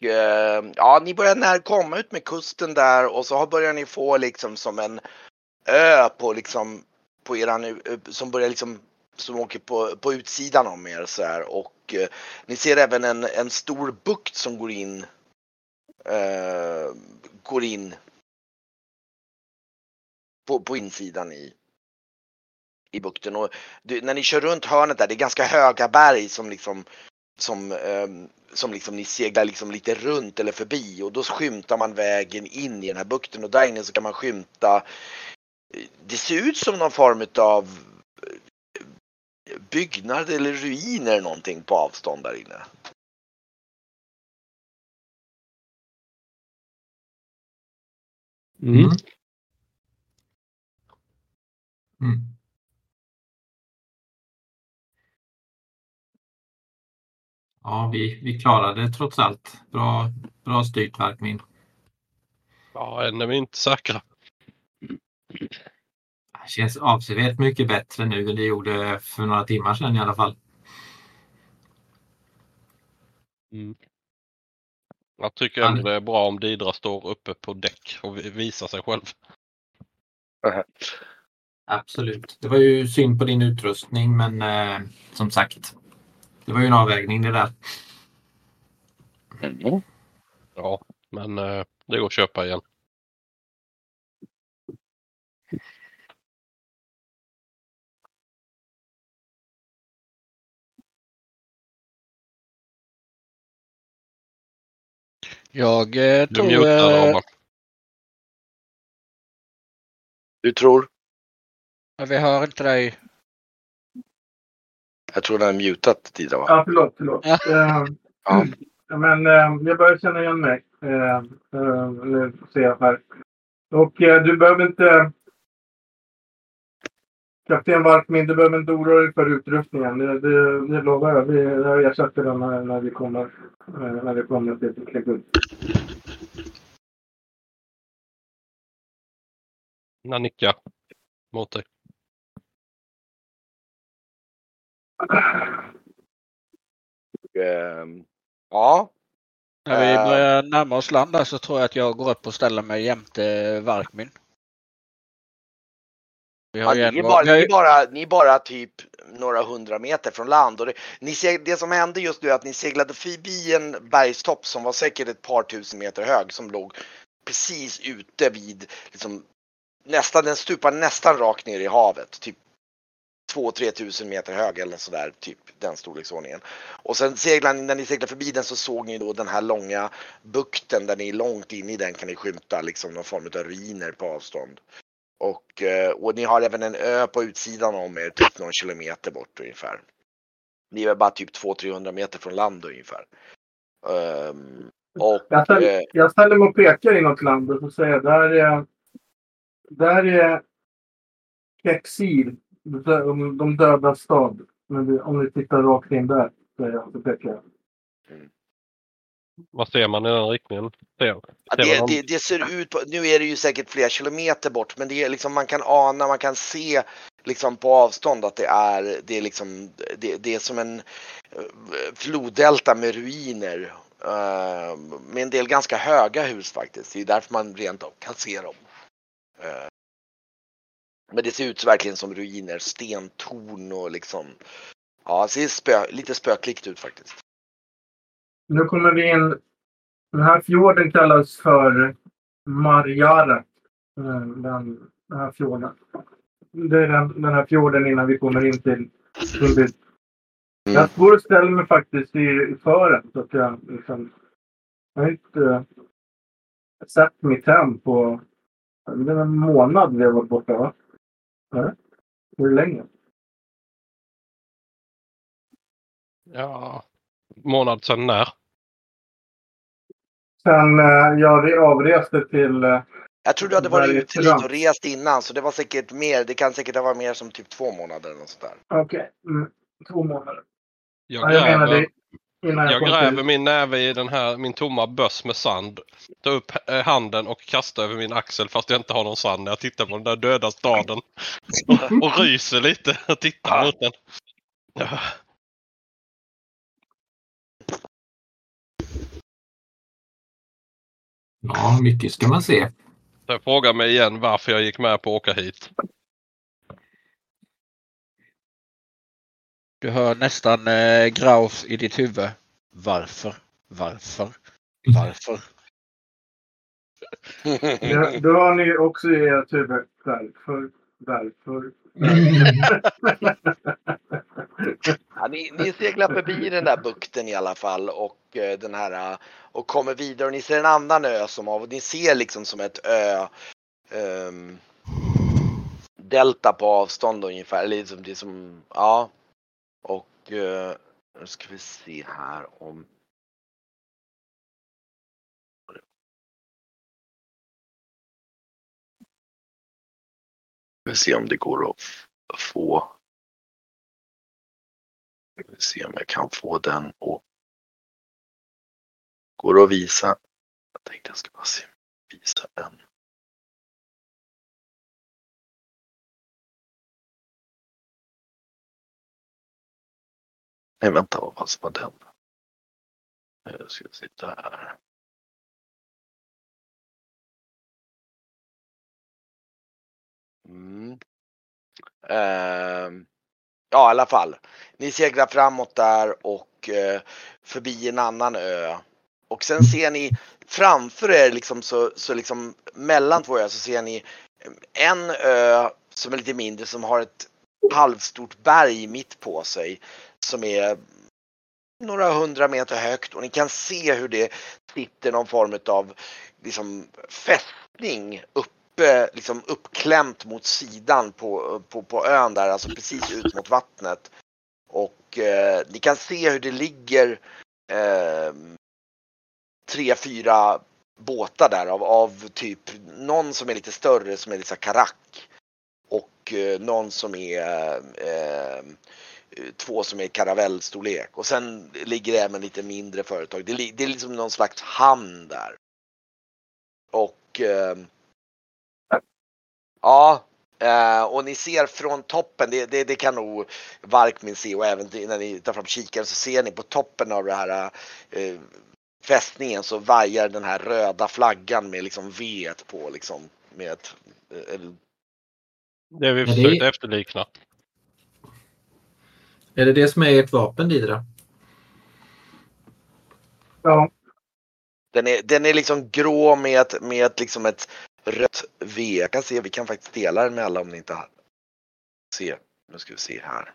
eh, ja, ni börjar när komma ut med kusten där och så börjar ni få liksom som en ö på liksom på eran, som börjar liksom som åker på, på utsidan om er så här och eh, ni ser även en, en stor bukt som går in eh, går in på, på insidan i i bukten och det, när ni kör runt hörnet där, det är ganska höga berg som liksom som, ehm, som liksom ni seglar liksom lite runt eller förbi och då skymtar man vägen in i den här bukten och där inne så kan man skymta det ser ut som någon form av byggnad eller ruiner eller någonting på avstånd där inne. Mm. Mm. Ja, vi, vi klarade det trots allt. Bra, bra styrt Varkmin. Ja, än är vi inte säkra. Det känns avsevärt mycket bättre nu än det gjorde för några timmar sedan i alla fall. Mm. Jag tycker ändå det är bra om Didra står uppe på däck och vi- visar sig själv. [laughs] Absolut. Det var ju synd på din utrustning men eh, som sagt. Det var ju en avvägning det där. Ja, men eh, det går att köpa igen. Jag eh, Du tror... Eh. Du tror? vi hör inte dig. Jag tror den är mutat tidigare. Ja, förlåt. förlåt. uh, ja. Men uh, jag börjar känna igen mig. Uh, uh, ser jag här. Och eh, du behöver inte... Kapten Warkmin, du behöver inte oroa dig för utrustningen. Det, det, det lovar jag. Vi, jag ersätter den när, när, vi kommer, eh, när vi kommer till Klegut. Jag mot dig. Ja, När vi Eh. börjar närma oss land där så tror jag att jag går upp och ställer mig jämte Varkmin. Ja, ni, är bara, ni, är bara, ni är bara typ några hundra meter från land. Och det, ni ser, det som hände just nu är att ni seglade förbi en bergstopp som var säkert ett par tusen meter hög som låg precis ute vid, liksom, nästan, den stupar nästan rakt ner i havet. Typ 2-3 tusen meter hög eller sådär, typ den storleksordningen. Och sen seglar ni, när ni seglade förbi den så såg ni då den här långa bukten där ni långt in i den kan ni skymta liksom någon form av ruiner på avstånd. Och, eh, och ni har även en ö på utsidan om er, typ någon kilometer bort ungefär. Ni är bara typ 200-300 meter från land ungefär. Ehm, och Jag ställer, eh, jag ställer mig och pekar inåt landet och säger där är, där är Kexil, de de döda stad. Men om ni tittar rakt in där, säger jag, så pekar jag. Vad ser man i den riktningen? Ser, Ja, det, man det, det ser ut på, nu är det ju säkert flera kilometer bort men det är liksom man kan ana, man kan se liksom på avstånd att det är, det är liksom, det, det är som en eh, floddelta med ruiner. eh, med en del ganska höga hus faktiskt. Det är därför man rent av kan se dem. Eh, men det ser ut verkligen som ruiner, stentorn och liksom, ja det ser spö, lite spöklikt ut faktiskt. Nu kommer vi in. Den här fjorden kallas för Marjara. Eh, Den, den här fjorden. Det är den, den här fjorden innan vi kommer in till byn. Mm. Jag går och ställer mig faktiskt i, i fören. Så att jag, liksom, jag har inte eh, sett mitt hem på det är en månad vi har varit borta va? Nej. Hur länge? Ja, månad sedan när? Sen eh, jag re- avreste till eh, Jag tror du hade varit ute lite och rest innan så det var säkert mer, det kan säkert ha varit mer som typ två månader eller något sånt där. Okej, mm, två månader. Jag Ja, jag menar gräver, det innan jag, gräver min näve i den här, min tomma böss med sand. Tar upp eh, handen och kastar över min axel fast jag inte har någon sand när jag tittar på den där döda staden. Och, [laughs] och ryser lite och tittar mot den. Ja. Ja, mycket ska man se. Jag frågar mig igen varför jag gick med på att åka hit. Du hör nästan eh, Graus i ditt huvud. Varför? Varför? Varför? [laughs] Ja, då har ni också i ert huvud. Därför, därför. [laughs] Ja, ni, ni seglar förbi den där bukten i alla fall och eh, den här eh, och kommer vidare och ni ser en annan ö som av ni ser liksom som ett ö ehm, delta på avstånd ungefär. Liksom det som, ja. Och eh, nu ska vi se här om Vi se om det går att få Ska vi se om jag kan få den och Går det att visa? Jag tänkte jag ska bara se. Visa en. Nej vänta, vad fanns var den? Jag ska sitta här. Mm. Ehm, ja i alla fall. Ni seglar framåt där och eh, förbi en annan ö. Och sen ser ni framför er liksom så, så liksom mellan två öar så ser ni eh, en ö som är lite mindre som har ett halvstort berg mitt på sig. Som är några hundra meter högt och ni kan se hur det sitter någon form av liksom fästning uppe, liksom uppklämt mot sidan på, på, på ön där, alltså precis ut mot vattnet. Och eh, ni kan se hur det ligger eh, tre, fyra båtar där av, av typ någon som är lite större som är lite så karack. Och eh, någon som är eh, två som är karavellstorlek. Och sen ligger det även lite mindre företag. Det, det är liksom någon slags hamn där. Och eh, Ja, eh, och ni ser från toppen, det, det, det kan nog Varkmin se och även när ni tar fram kikaren så ser ni på toppen av det här eh, fästningen så vajar den här röda flaggan med liksom V på liksom. Med ett, eh, Det vi det- försökte efterlikna. Är det det som är ert vapen Didra? Ja, den, är, den är liksom grå med, ett- med ett, liksom ett rött V. Jag kan se, vi kan faktiskt dela den med alla om ni inte har. Se, nu ska vi se här.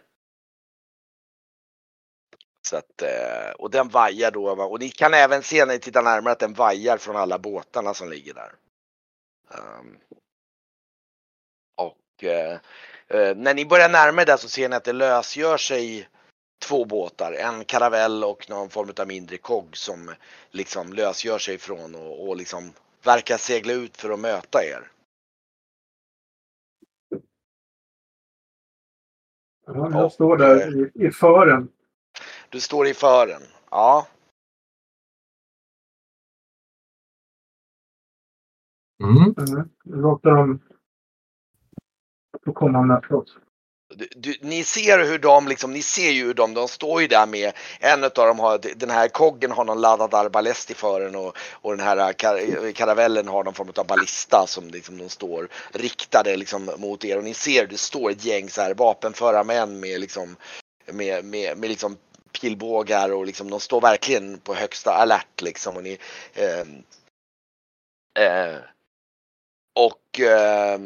Så att, eh, och den vajar då och ni kan även se när ni tittar närmare att den vajar från alla båtarna som ligger där. Ehm, och eh, eh, när ni börjar närma er där så ser ni att det lösgör sig två båtar, en karavell och någon form av mindre kogg som liksom lösgör sig från och, och liksom verkar segla ut för att möta er. ja jag står där i, i fören. Du står i fören. Ja, Mm. Mm. Låter dem då kommer han möta oss. du, du, ni ser hur de liksom, ni ser ju hur de, de står ju där med, en av dem har, den här koggen har någon laddad arbalest i fören och, och den här eh, kar, eh, karavellen har någon form av ballista som liksom de står riktade liksom mot er och ni ser det står ett gäng så här vapenföra män med liksom med, med, med liksom pilbågar och liksom de står verkligen på högsta alert liksom och ni eh, eh, och eh,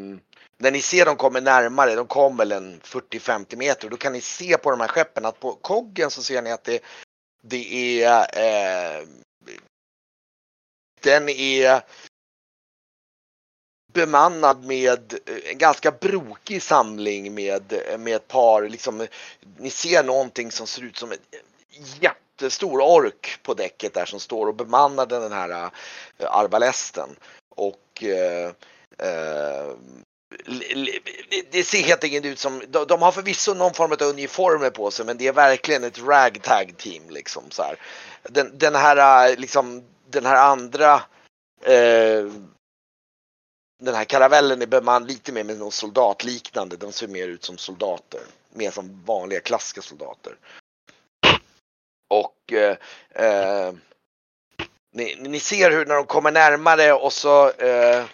när ni ser dem kommer närmare, de kommer väl en 40-50 meter, då kan ni se på de här skeppen att på koggen så ser ni att det, det är eh, den är bemannad med en ganska brokig samling med, med ett par, liksom, ni ser någonting som ser ut som en jättestor ork på däcket där som står och bemannar den här eh, arbalesten. Och eh, eh, det ser helt enkelt ut som, de, de har förvisso någon form av uniformer på sig men det är verkligen ett ragtag team liksom så här. Den, den här eh, liksom, den här andra eh, den här karavellen är bemannad lite mer med någon soldatliknande, de ser mer ut som soldater. Mer som vanliga klassiska soldater. Och eh, eh, ni, ni ser hur när de kommer närmare och så eh,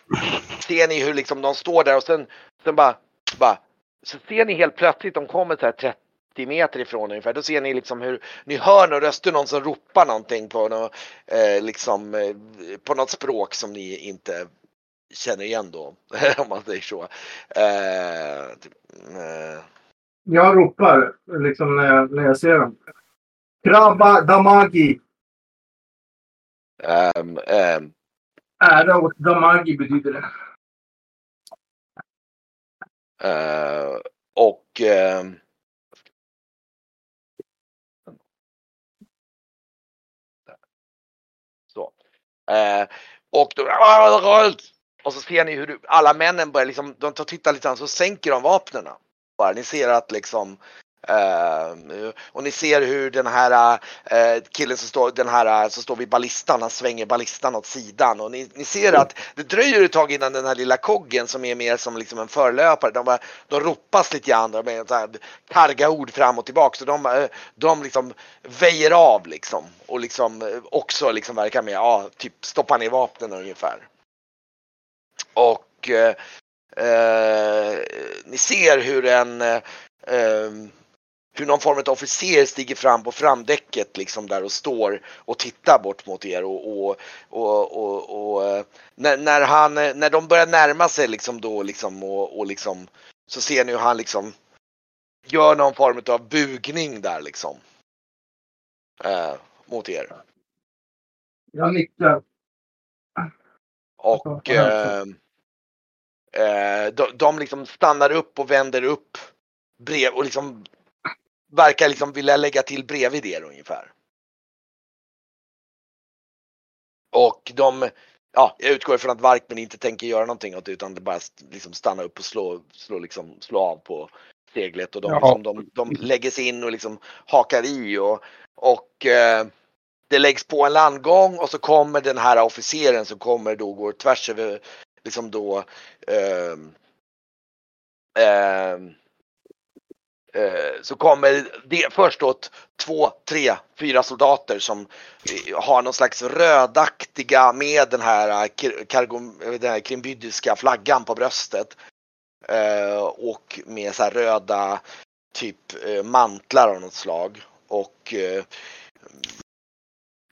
ser ni hur liksom de står där och sen, sen bara, bara så ser ni helt plötsligt, de kommer så här 30 meter ifrån ungefär, då ser ni liksom hur ni hör några röster, någon som ropar någonting på något, eh, liksom, eh, på något språk som ni inte känner igen då, [laughs] om man säger så. Eh, typ, eh, Jag ropar liksom när jag, när jag ser dem. Krabba Damagi ehm, ehm, Ära åt Damagi betyder det. Eh, och ehm, så. Eh, och då, och så ser ni hur du- alla männen börjar liksom, de tar tittar lite grann så sänker de vapnen. Bara. Ni ser att liksom eh, och ni ser hur den här eh, killen som står, den här som står vid ballistan, han svänger ballistan åt sidan. Och ni, ni ser att det dröjer ett tag innan den här lilla koggen som är mer som liksom en förlöpare, de, bara, de ropas lite grann med så här karga ord fram och tillbaka. Så de, eh, de liksom väjer av liksom och liksom också liksom verkar med, ja, typ stoppa ner vapnen ungefär. Och ni ser hur en eh, eh, hur någon form av officer stiger fram på framdäcket liksom där och står och tittar bort mot er och, och, och, och, eh, när, när han, när de börjar närma sig liksom då liksom och, och liksom så ser ni hur han liksom gör någon form av bugning där liksom. Eh, mot er. Jag nickar. Och eh, eh, de, de liksom stannar upp och vänder upp brev och liksom verkar liksom vilja lägga till bredvid er ungefär. Och de, ja, jag utgår ifrån att Varkmen inte tänker göra någonting åt det utan det bara liksom stanna upp och slå, slå, liksom, slå av på seglet och de, Ja. liksom, de, de lägger sig in och liksom hakar i och, och eh, det läggs på en landgång och så kommer den här officeren som kommer då går tvärs över liksom då eh, eh, Eh, så kommer det först åt två, tre, fyra soldater som har någon slags rödaktiga med den här, eh, kargom, den här krimbydiska flaggan på bröstet. Eh, och med så här röda typ mantlar av något slag. Och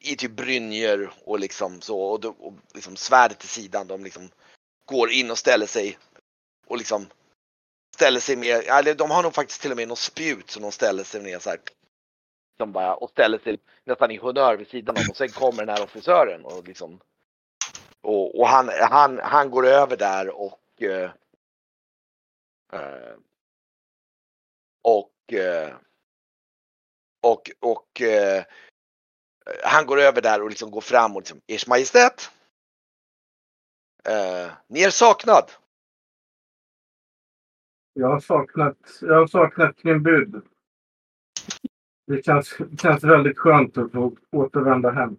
i typ brynjor och liksom så och, och liksom svärdet till sidan. De liksom går in och ställer sig och liksom ställer sig med, eller de har nog faktiskt till och med något spjut som de ställer sig ner så här. Som bara, och ställer sig nästan i honör vid sidan om och sen kommer den här officören och liksom och, och han, han, han går över där och eh, eh, och eh, och, och eh, han går över där och liksom går fram och liksom, Ers Majestät. Eh, ni är saknad. Jag har saknat, jag har saknat min bud. Det känns, det känns väldigt skönt att få återvända hem.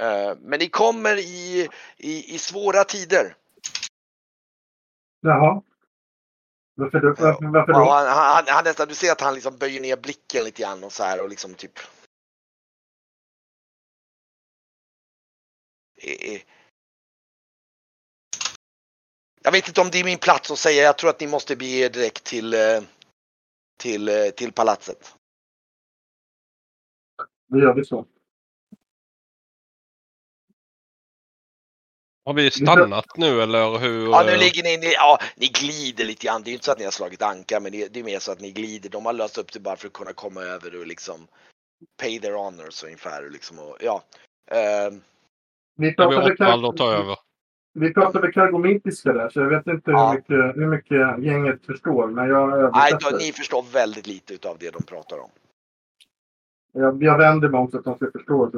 Eh, men ni kommer i, i, i svåra tider. Jaha. Varför, då? varför, varför Ja, då? han, han, han nästan, du ser att han liksom böjer ner blicken lite grann och så här och liksom typ. Jag vet inte om det är min plats att säga. Jag tror att ni måste bege er direkt till, eh, till, eh, till palatset. Då gör vi så. Har vi stannat nu eller hur? Ja, nu ligger ni, ni, ja, ni glider lite grann. Det är inte så att ni har slagit anka, men det, det är mer så att ni glider. De har löst upp det bara för att kunna komma över och liksom pay their honors ungefär. och Liksom, och, ja. Ehm, Vi vi pratade, Ottwald och ta över? Vi pratade kargomintiska där, så jag vet inte Ja. hur, mycket, hur mycket gänget förstår. Men jag nej, då, ni förstår väldigt lite utav det de pratar om. Jag, jag vänder mig om så att de ska förstå.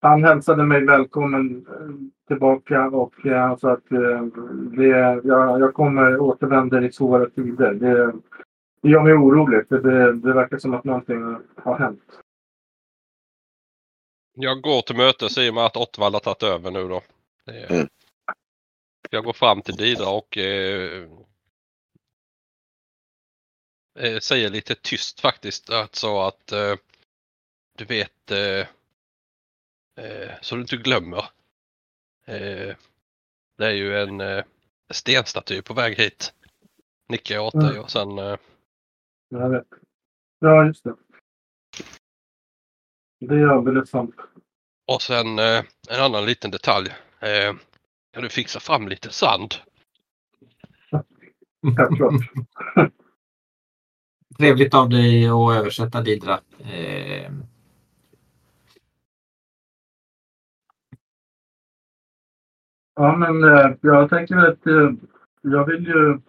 Han hälsade mig välkommen eh, tillbaka och eh, han sa att eh, det, jag, jag kommer återvänder i svåra tider. Det, det gör mig orolig för det, det verkar som att någonting har hänt. Jag går till mötes i och med att Ottwald har tagit över nu då. Det- Mm. Jag går fram till Didra och eh, eh, säger lite tyst faktiskt. Alltså att eh, du vet eh, eh, så du inte glömmer. Eh, det är ju en eh, stenstaty på väg hit. Nickar jag åt dig Mm. och sen eh, Jag vet. Ja, just det. Det är alldeles sant. och sen eh, en annan liten detalj. Eh, kan du fixa fram lite sand? [laughs] Trevligt av dig att översätta Didra. Eh, Ja, men eh, jag tänker att eh, jag vill ju...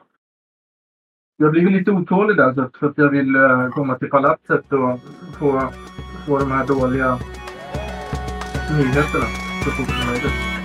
Jag blir ju lite otålig där för att jag vill eh, komma till palatset och få, få de här dåliga nyheterna så fort som möjligt.